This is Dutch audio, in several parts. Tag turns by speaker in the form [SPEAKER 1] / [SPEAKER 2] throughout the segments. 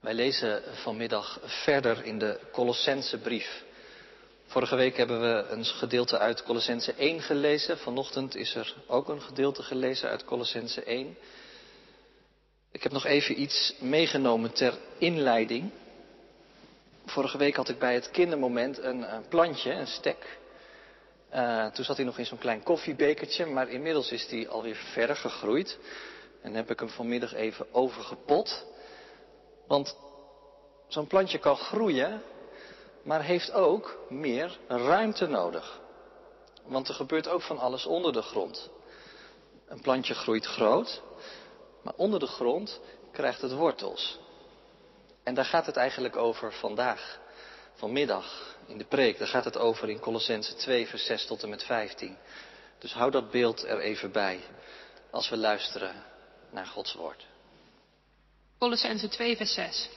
[SPEAKER 1] Wij lezen vanmiddag verder in de Colossense brief. Vorige week hebben we een gedeelte uit Colossense 1 gelezen. Vanochtend is er ook een gedeelte gelezen uit Colossense 1. Ik heb nog even iets meegenomen ter inleiding. Vorige week had ik bij het kindermoment een, plantje, een stek. Uh, toen zat hij nog in zo'n klein koffiebekertje, maar inmiddels is hij alweer verder gegroeid. En heb ik hem vanmiddag even overgepot. Want zo'n plantje kan groeien, maar heeft ook meer ruimte nodig. Want er gebeurt ook van alles onder de grond. Een plantje groeit groot, maar onder de grond krijgt het wortels. En daar gaat het eigenlijk over vandaag, vanmiddag, in de preek. Daar gaat het over in Colossense 2, vers 6 tot en met 15. Dus hou dat beeld er even bij als we luisteren naar Gods woord.
[SPEAKER 2] Colossense 2, vers 6.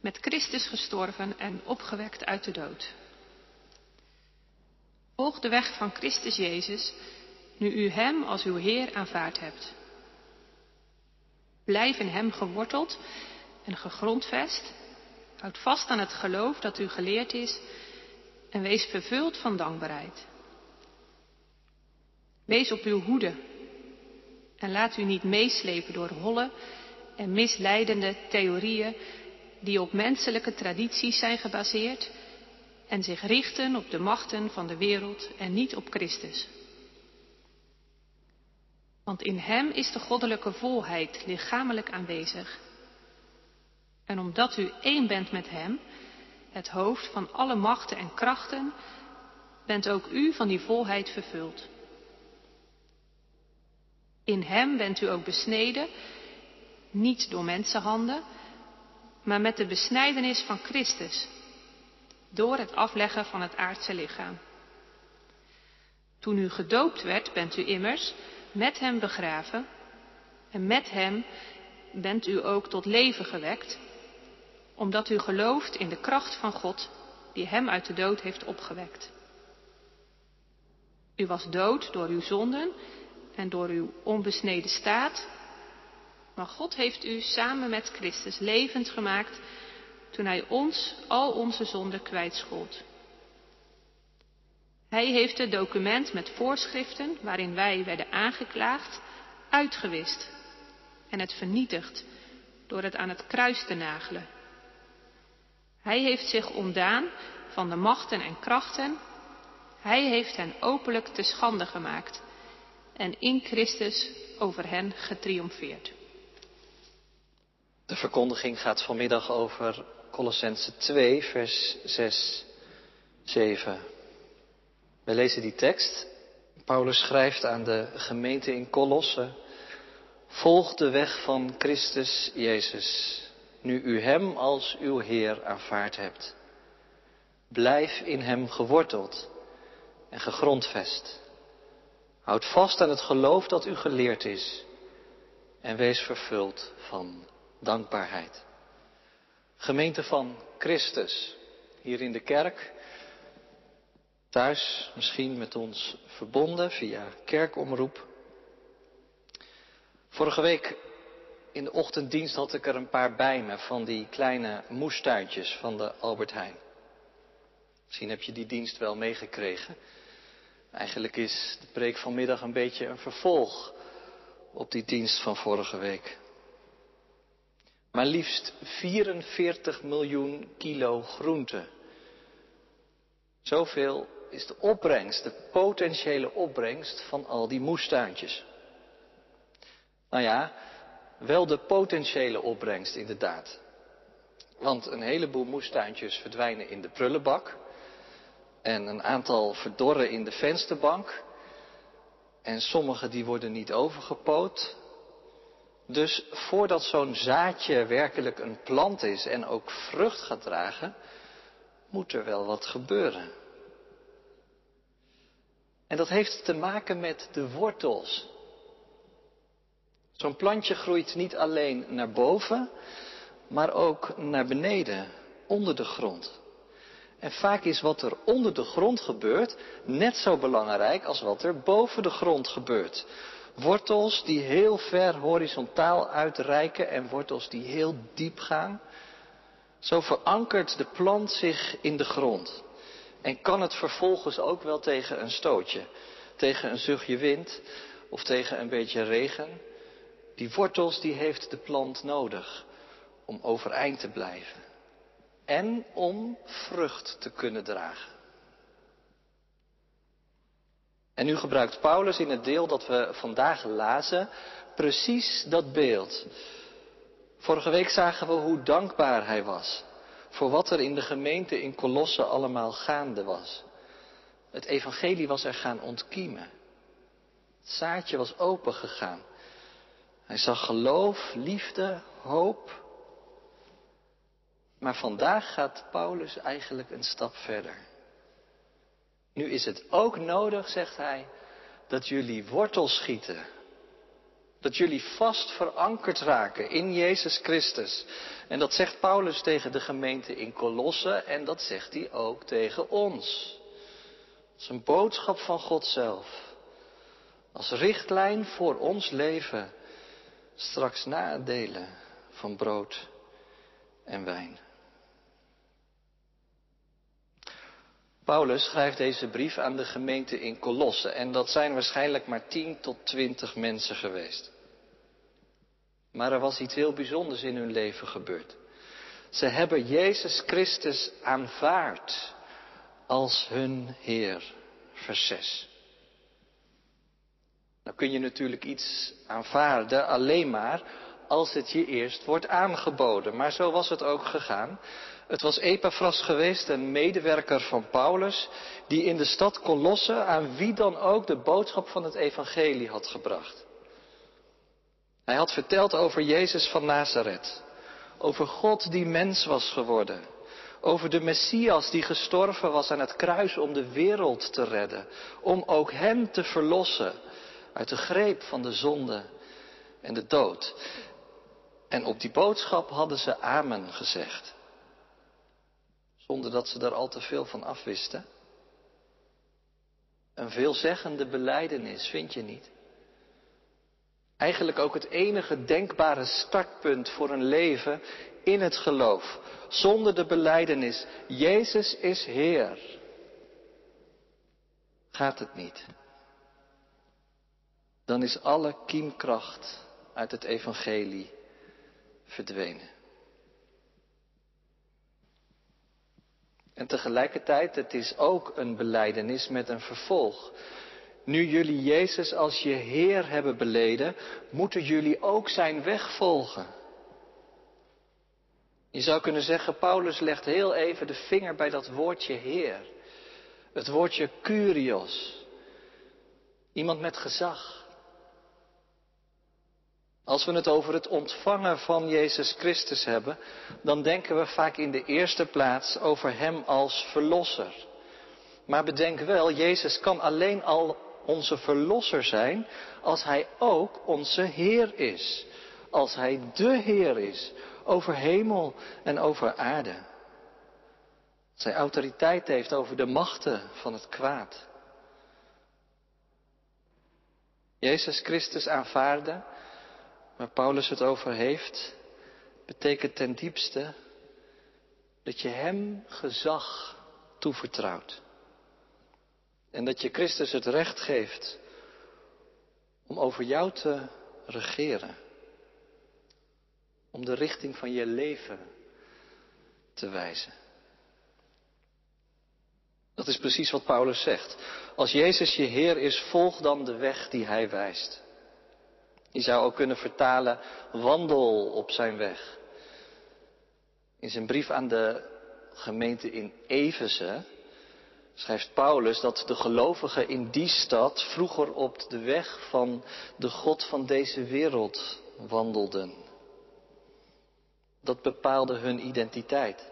[SPEAKER 2] Met Christus gestorven en opgewekt uit de dood. Volg de weg van Christus Jezus, nu u Hem als uw Heer aanvaard hebt. Blijf in Hem geworteld en gegrondvest. Houd vast aan het geloof dat u geleerd is en wees vervuld van dankbaarheid. Wees op uw hoede en laat u niet meeslepen door holle en misleidende theorieën die op menselijke tradities zijn gebaseerd en zich richten op de machten van de wereld en niet op Christus. Want in Hem is de goddelijke volheid lichamelijk aanwezig. En omdat u één bent met Hem, het hoofd van alle machten en krachten, bent ook u van die volheid vervuld. In Hem bent u ook besneden, niet door mensenhanden, maar met de besnijdenis van Christus, door het afleggen van het aardse lichaam. Toen u gedoopt werd, bent u immers met Hem begraven en met Hem bent u ook tot leven gewekt, omdat u gelooft in de kracht van God die Hem uit de dood heeft opgewekt. U was dood door uw zonden en door uw onbesneden staat, maar God heeft u samen met Christus levend gemaakt toen Hij ons al onze zonden kwijtschold. Hij heeft het document met voorschriften waarin wij werden aangeklaagd uitgewist en het vernietigd door het aan het kruis te nagelen. Hij heeft zich ontdaan van de machten en krachten. Hij heeft hen openlijk te schande gemaakt en in Christus over hen getriomfeerd.
[SPEAKER 1] De verkondiging gaat vanmiddag over Colossense 2, vers 6, 7. We lezen die tekst. Paulus schrijft aan de gemeente in Colosse: Volg de weg van Christus Jezus, nu u Hem als uw Heer aanvaard hebt. Blijf in Hem geworteld en gegrondvest. Houd vast aan het geloof dat u geleerd is en wees vervuld van dankbaarheid. Gemeente van Christus, hier in de kerk, thuis misschien met ons verbonden via kerkomroep. Vorige week in de ochtenddienst had ik er een paar bij me van die kleine moestuintjes van de Albert Heijn. Misschien heb je die dienst wel meegekregen. Eigenlijk is de preek vanmiddag een beetje een vervolg op die dienst van vorige week. Maar liefst 44 miljoen kilo groente. Zoveel is de opbrengst, de potentiële opbrengst van al die moestuintjes. Nou ja, wel de potentiële opbrengst inderdaad. Want een heleboel moestuintjes verdwijnen in de prullenbak. En een aantal verdorren in de vensterbank. En sommige die worden niet overgepoot. Dus voordat zo'n zaadje werkelijk een plant is en ook vrucht gaat dragen, moet er wel wat gebeuren. En dat heeft te maken met de wortels. Zo'n plantje groeit niet alleen naar boven, maar ook naar beneden, onder de grond. En vaak is wat er onder de grond gebeurt net zo belangrijk als wat er boven de grond gebeurt. Wortels die heel ver horizontaal uitreiken en wortels die heel diep gaan. Zo verankert de plant zich in de grond. En kan het vervolgens ook wel tegen een stootje, tegen een zuchtje wind of tegen een beetje regen. Die wortels die heeft de plant nodig om overeind te blijven en om vrucht te kunnen dragen. En nu gebruikt Paulus in het deel dat we vandaag lazen precies dat beeld. Vorige week zagen we hoe dankbaar hij was voor wat er in de gemeente in Colosse allemaal gaande was. Het evangelie was er gaan ontkiemen. Het zaadje was opengegaan. Hij zag geloof, liefde, hoop. Maar vandaag gaat Paulus eigenlijk een stap verder. Nu is het ook nodig, zegt hij, dat jullie wortel schieten. Dat jullie vast verankerd raken in Jezus Christus. En dat zegt Paulus tegen de gemeente in Colosse en dat zegt hij ook tegen ons. Dat is een boodschap van God zelf. Als richtlijn voor ons leven. Straks na het delen van brood en wijn. Paulus schrijft deze brief aan de gemeente in Colosse en dat zijn waarschijnlijk maar 10 tot 20 mensen geweest. Maar er was iets heel bijzonders in hun leven gebeurd. Ze hebben Jezus Christus aanvaard als hun Heer. Vers 6. Nou kun je natuurlijk iets aanvaarden alleen maar als het je eerst wordt aangeboden. Maar zo was het ook gegaan. Het was Epaphras geweest, een medewerker van Paulus, die in de stad Colosse aan wie dan ook de boodschap van het evangelie had gebracht. Hij had verteld over Jezus van Nazareth, over God die mens was geworden, over de Messias die gestorven was aan het kruis om de wereld te redden, om ook hem te verlossen uit de greep van de zonde en de dood. En op die boodschap hadden ze amen gezegd zonder dat ze daar al te veel van afwisten. Een veelzeggende beleidenis, vind je niet? Eigenlijk ook het enige denkbare startpunt voor een leven in het geloof. Zonder de beleidenis, Jezus is Heer. Gaat het niet. Dan is alle kiemkracht uit het evangelie verdwenen. En tegelijkertijd, het is ook een beleidenis met een vervolg. Nu jullie Jezus als je Heer hebben beleden, moeten jullie ook zijn weg volgen. Je zou kunnen zeggen, Paulus legt heel even de vinger bij dat woordje Heer. Het woordje Curios. Iemand met gezag. Als we het over het ontvangen van Jezus Christus hebben, dan denken we vaak in de eerste plaats over Hem als Verlosser. Maar bedenk wel, Jezus kan alleen al onze Verlosser zijn als Hij ook onze Heer is. Als Hij de Heer is over hemel en over aarde. Als Hij autoriteit heeft over de machten van het kwaad. Jezus Christus aanvaarden waar Paulus het over heeft, betekent ten diepste dat je Hem gezag toevertrouwt. En dat je Christus het recht geeft om over jou te regeren. Om de richting van je leven te wijzen. Dat is precies wat Paulus zegt. Als Jezus je Heer is, volg dan de weg die Hij wijst. Je zou ook kunnen vertalen, wandel op zijn weg. In zijn brief aan de gemeente in Efeze schrijft Paulus dat de gelovigen in die stad vroeger op de weg van de God van deze wereld wandelden. Dat bepaalde hun identiteit.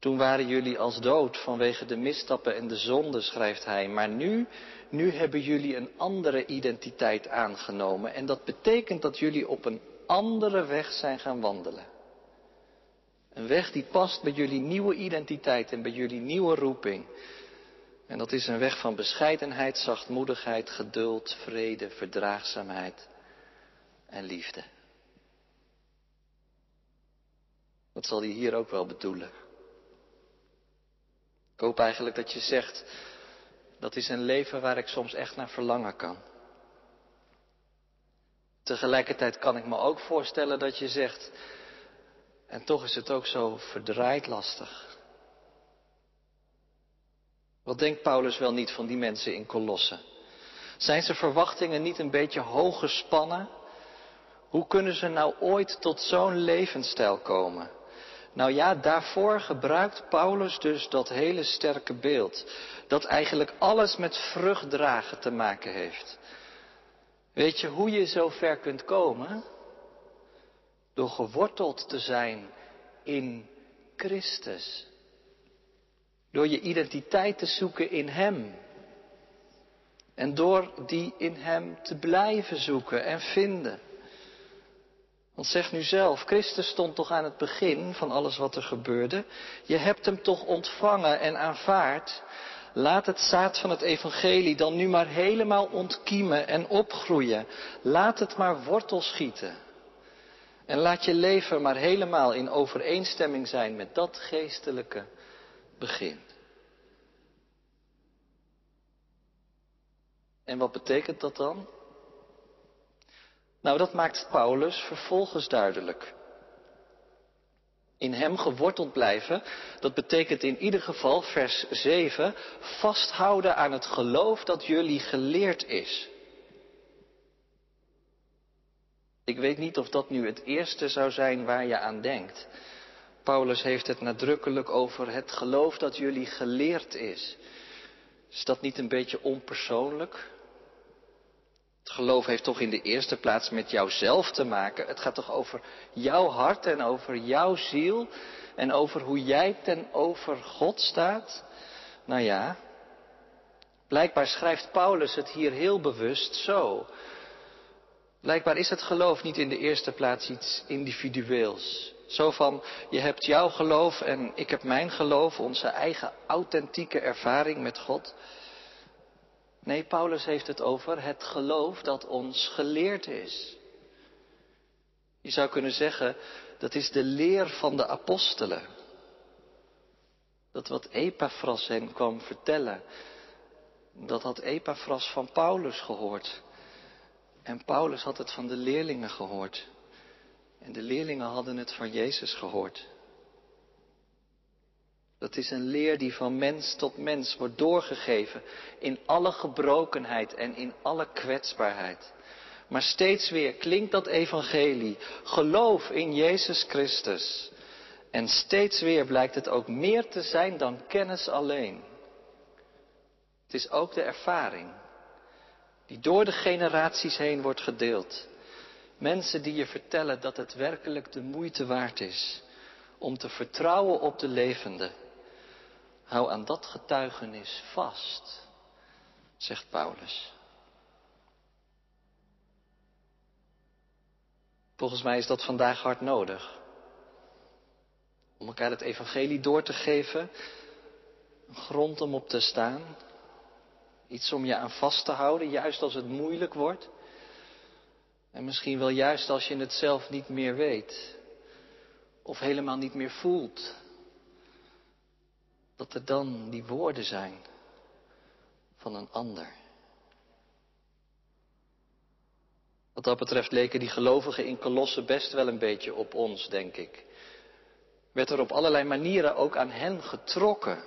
[SPEAKER 1] Toen waren jullie als dood vanwege de misstappen en de zonde, schrijft hij. Maar nu, nu hebben jullie een andere identiteit aangenomen. En dat betekent dat jullie op een andere weg zijn gaan wandelen. Een weg die past bij jullie nieuwe identiteit en bij jullie nieuwe roeping. En dat is een weg van bescheidenheid, zachtmoedigheid, geduld, vrede, verdraagzaamheid en liefde. Dat zal hij hier ook wel bedoelen. Ik hoop eigenlijk dat je zegt, dat is een leven waar ik soms echt naar verlangen kan. Tegelijkertijd kan ik me ook voorstellen dat je zegt, en toch is het ook zo verdraaid lastig. Wat denkt Paulus wel niet van die mensen in Kolossen? Zijn zijn verwachtingen niet een beetje hoog gespannen? Hoe kunnen ze nou ooit tot zo'n levensstijl komen? Nou ja, daarvoor gebruikt Paulus dus dat hele sterke beeld. Dat eigenlijk alles met vruchtdragen te maken heeft. Weet je hoe je zo ver kunt komen? Door geworteld te zijn in Christus. Door je identiteit te zoeken in Hem. En door die in Hem te blijven zoeken en vinden. Want zeg nu zelf, Christus stond toch aan het begin van alles wat er gebeurde. Je hebt Hem toch ontvangen en aanvaard. Laat het zaad van het evangelie dan nu maar helemaal ontkiemen en opgroeien. Laat het maar wortel schieten. En laat je leven maar helemaal in overeenstemming zijn met dat geestelijke begin. En wat betekent dat dan? Nou, dat maakt Paulus vervolgens duidelijk. In hem geworteld blijven, dat betekent in ieder geval, vers 7, vasthouden aan het geloof dat jullie geleerd is. Ik weet niet of dat nu het eerste zou zijn waar je aan denkt. Paulus heeft het nadrukkelijk over het geloof dat jullie geleerd is. Is dat niet een beetje onpersoonlijk? Geloof heeft toch in de eerste plaats met jouzelf te maken. Het gaat toch over jouw hart en over jouw ziel en over hoe jij ten over God staat? Nou ja, blijkbaar schrijft Paulus het hier heel bewust zo. Blijkbaar is het geloof niet in de eerste plaats iets individueels. Zo van, je hebt jouw geloof en ik heb mijn geloof, onze eigen authentieke ervaring met God. Nee, Paulus heeft het over het geloof dat ons geleerd is. Je zou kunnen zeggen, dat is de leer van de apostelen. Dat wat Epaphras hen kwam vertellen, dat had Epaphras van Paulus gehoord. En Paulus had het van de leerlingen gehoord. En de leerlingen hadden het van Jezus gehoord. Dat is een leer die van mens tot mens wordt doorgegeven in alle gebrokenheid en in alle kwetsbaarheid. Maar steeds weer klinkt dat evangelie, geloof in Jezus Christus. En steeds weer blijkt het ook meer te zijn dan kennis alleen. Het is ook de ervaring die door de generaties heen wordt gedeeld. Mensen die je vertellen dat het werkelijk de moeite waard is om te vertrouwen op de levende Hou aan dat getuigenis vast, zegt Paulus. Volgens mij is dat vandaag hard nodig. Om elkaar het evangelie door te geven, een grond om op te staan, iets om je aan vast te houden, juist als het moeilijk wordt. En misschien wel juist als je het zelf niet meer weet, of helemaal niet meer voelt dat er dan die woorden zijn van een ander. Wat dat betreft leken die gelovigen in Kolossen best wel een beetje op ons, denk ik. Werd er op allerlei manieren ook aan hen getrokken.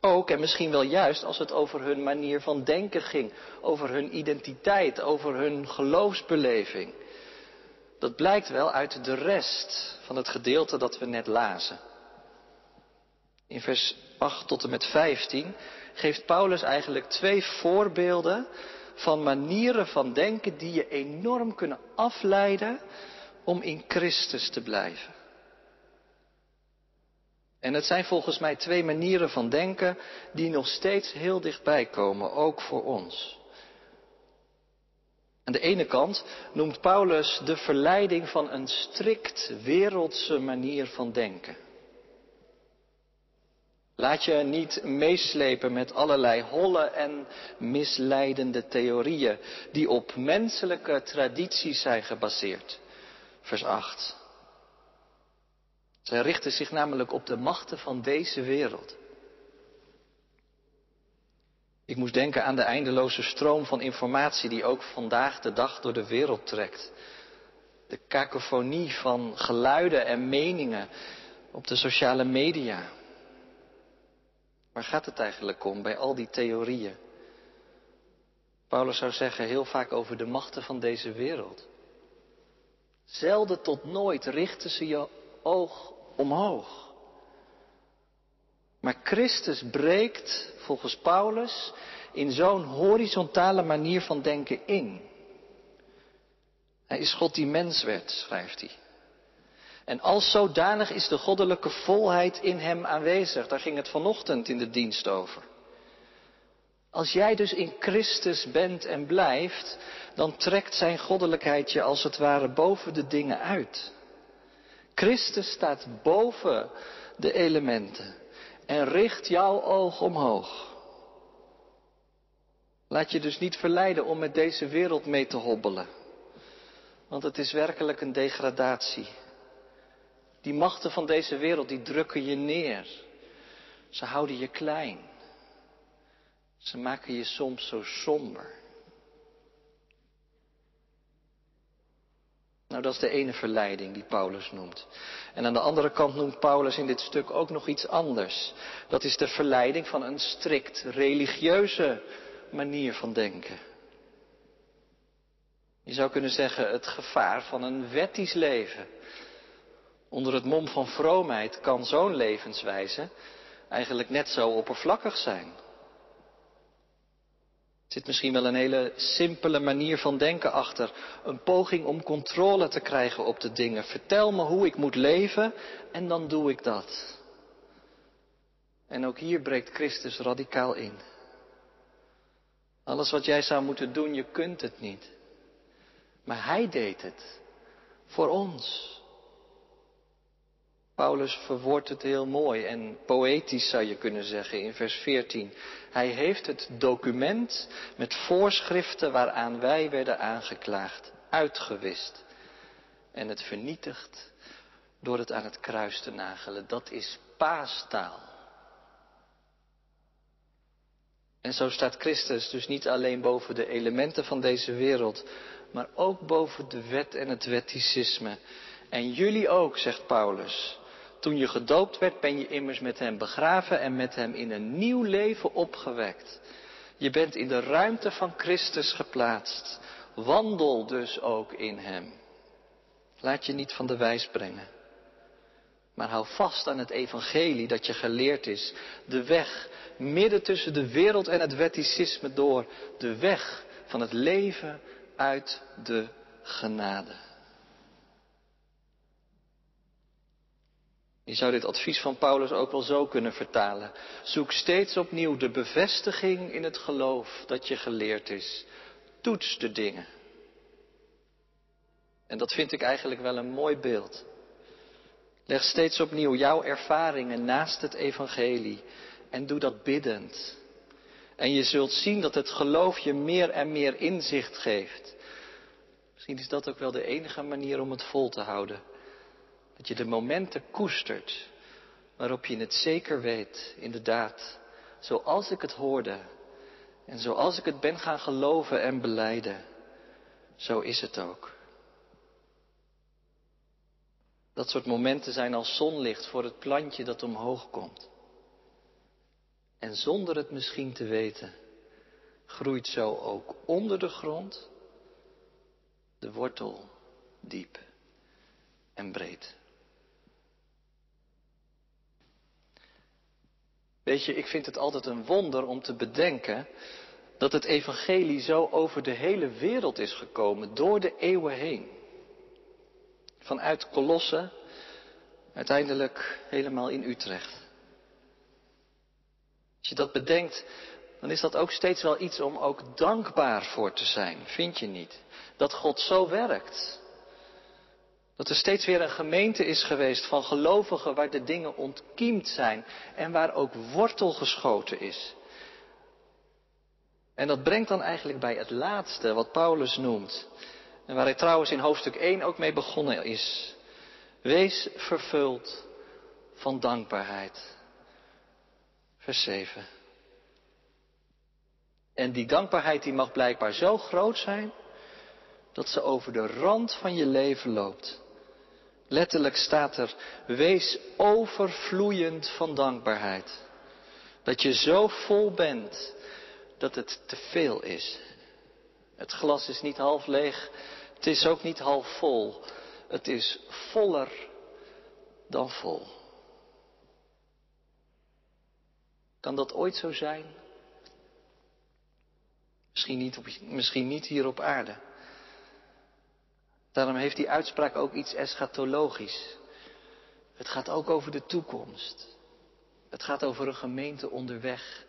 [SPEAKER 1] Ook en misschien wel juist als het over hun manier van denken ging, over hun identiteit, over hun geloofsbeleving. Dat blijkt wel uit de rest van het gedeelte dat we net lazen. In vers 8 tot en met 15 geeft Paulus eigenlijk twee voorbeelden van manieren van denken die je enorm kunnen afleiden om in Christus te blijven. En het zijn volgens mij twee manieren van denken die nog steeds heel dichtbij komen, ook voor ons. Aan de ene kant noemt Paulus de verleiding van een strikt wereldse manier van denken. Laat je niet meeslepen met allerlei holle en misleidende theorieën die op menselijke tradities zijn gebaseerd. Vers 8. Zij richten zich namelijk op de machten van deze wereld. Ik moest denken aan de eindeloze stroom van informatie die ook vandaag de dag door de wereld trekt. De kakofonie van geluiden en meningen op de sociale media. Waar gaat het eigenlijk om bij al die theorieën? Paulus zou zeggen heel vaak over de machten van deze wereld. Zelden tot nooit richten ze je oog omhoog. Maar Christus breekt volgens Paulus in zo'n horizontale manier van denken in. Hij is God die mens werd, schrijft hij. En als zodanig is de goddelijke volheid in hem aanwezig. Daar ging het vanochtend in de dienst over. Als jij dus in Christus bent en blijft, dan trekt zijn goddelijkheid je als het ware boven de dingen uit. Christus staat boven de elementen en richt jouw oog omhoog. Laat je dus niet verleiden om met deze wereld mee te hobbelen. Want het is werkelijk een degradatie. Die machten van deze wereld, die drukken je neer. Ze houden je klein. Ze maken je soms zo somber. Nou, dat is de ene verleiding die Paulus noemt. En aan de andere kant noemt Paulus in dit stuk ook nog iets anders. Dat is de verleiding van een strikt religieuze manier van denken. Je zou kunnen zeggen het gevaar van een wettisch leven. Onder het mom van vroomheid kan zo'n levenswijze eigenlijk net zo oppervlakkig zijn. Er zit misschien wel een hele simpele manier van denken achter. Een poging om controle te krijgen op de dingen. Vertel me hoe ik moet leven en dan doe ik dat. En ook hier breekt Christus radicaal in. Alles wat jij zou moeten doen, je kunt het niet. Maar Hij deed het. Voor ons. Paulus verwoordt het heel mooi en poëtisch zou je kunnen zeggen in vers 14. Hij heeft het document met voorschriften waaraan wij werden aangeklaagd uitgewist en het vernietigd door het aan het kruis te nagelen. Dat is paastaal. En zo staat Christus dus niet alleen boven de elementen van deze wereld, maar ook boven de wet en het wetticisme. En jullie ook, zegt Paulus. Toen je gedoopt werd, ben je immers met hem begraven en met hem in een nieuw leven opgewekt. Je bent in de ruimte van Christus geplaatst. Wandel dus ook in hem. Laat je niet van de wijs brengen. Maar hou vast aan het evangelie dat je geleerd is. De weg midden tussen de wereld en het wetticisme door. De weg van het leven uit de genade. Je zou dit advies van Paulus ook wel zo kunnen vertalen. Zoek steeds opnieuw de bevestiging in het geloof dat je geleerd is. Toets de dingen. En dat vind ik eigenlijk wel een mooi beeld. Leg steeds opnieuw jouw ervaringen naast het evangelie en doe dat biddend. En je zult zien dat het geloof je meer en meer inzicht geeft. Misschien is dat ook wel de enige manier om het vol te houden. Dat je de momenten koestert waarop je het zeker weet, inderdaad, zoals ik het hoorde en zoals ik het ben gaan geloven en beleiden, zo is het ook. Dat soort momenten zijn als zonlicht voor het plantje dat omhoog komt. En zonder het misschien te weten, groeit zo ook onder de grond de wortel diep en breed. Weet je, ik vind het altijd een wonder om te bedenken dat het evangelie zo over de hele wereld is gekomen, door de eeuwen heen. Vanuit Colosse, uiteindelijk helemaal in Utrecht. Als je dat bedenkt, dan is dat ook steeds wel iets om ook dankbaar voor te zijn, vind je niet? Dat God zo werkt. Dat er steeds weer een gemeente is geweest van gelovigen waar de dingen ontkiemd zijn en waar ook wortel geschoten is. En dat brengt dan eigenlijk bij het laatste wat Paulus noemt. En waar hij trouwens in hoofdstuk 1 ook mee begonnen is. Wees vervuld van dankbaarheid. Vers 7. En die dankbaarheid die mag blijkbaar zo groot zijn dat ze over de rand van je leven loopt. Letterlijk staat er, wees overvloeiend van dankbaarheid. Dat je zo vol bent dat het te veel is. Het glas is niet half leeg, het is ook niet half vol. Het is voller dan vol. Kan dat ooit zo zijn? Misschien niet, op, misschien niet hier op aarde. Daarom heeft die uitspraak ook iets eschatologisch. Het gaat ook over de toekomst. Het gaat over een gemeente onderweg.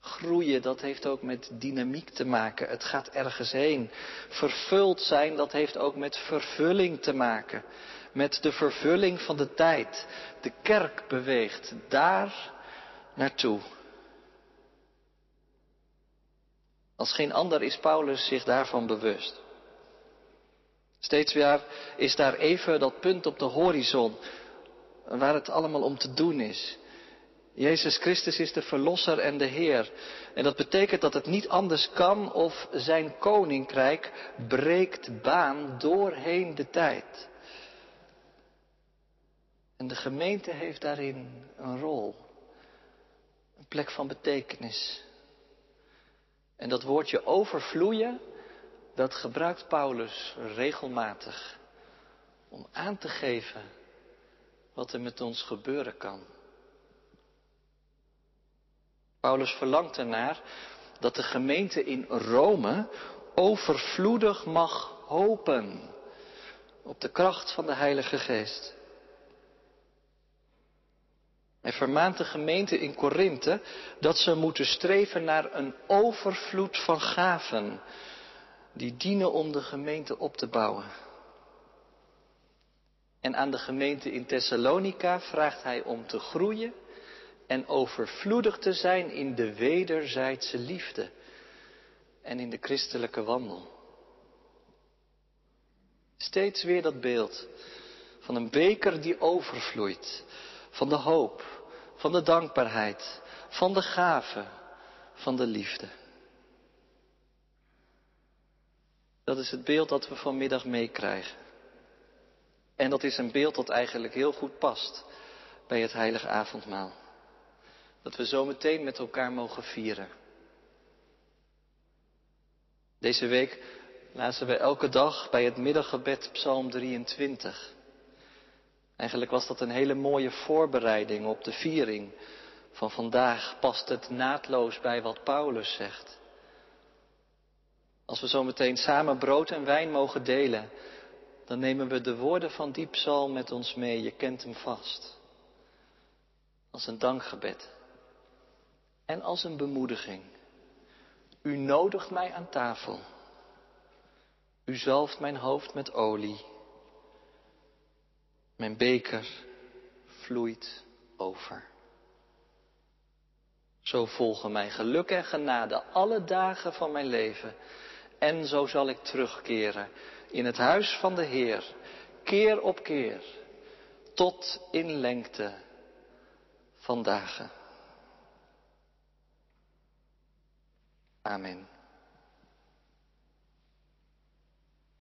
[SPEAKER 1] Groeien, dat heeft ook met dynamiek te maken. Het gaat ergens heen. Vervuld zijn, dat heeft ook met vervulling te maken. Met de vervulling van de tijd. De kerk beweegt daar naartoe. Als geen ander is Paulus zich daarvan bewust. Steeds weer is daar even dat punt op de horizon waar het allemaal om te doen is. Jezus Christus is de Verlosser en de Heer. En dat betekent dat het niet anders kan of zijn koninkrijk breekt baan doorheen de tijd. En de gemeente heeft daarin een rol, een plek van betekenis. En dat woordje overvloeien, dat gebruikt Paulus regelmatig om aan te geven wat er met ons gebeuren kan. Paulus verlangt ernaar dat de gemeente in Rome overvloedig mag hopen op de kracht van de Heilige Geest. Hij vermaant de gemeente in Korinthe dat ze moeten streven naar een overvloed van gaven die dienen om de gemeente op te bouwen. En aan de gemeente in Thessalonica vraagt hij om te groeien en overvloedig te zijn in de wederzijdse liefde en in de christelijke wandel. Steeds weer dat beeld van een beker die overvloeit, van de hoop, van de dankbaarheid, van de gave, van de liefde. Dat is het beeld dat we vanmiddag meekrijgen. En dat is een beeld dat eigenlijk heel goed past bij het heilige avondmaal. Dat we zo meteen met elkaar mogen vieren. Deze week lazen we elke dag bij het middaggebed Psalm 23. Eigenlijk was dat een hele mooie voorbereiding op de viering van vandaag. Past het naadloos bij wat Paulus zegt. Als we zo meteen samen brood en wijn mogen delen, dan nemen we de woorden van die psalm met ons mee. Je kent hem vast. Als een dankgebed. En als een bemoediging. U nodigt mij aan tafel. U zalft mijn hoofd met olie. Mijn beker vloeit over. Zo volgen mij geluk en genade alle dagen van mijn leven. En zo zal ik terugkeren in het huis van de Heer, keer op keer, tot in lengte van dagen. Amen.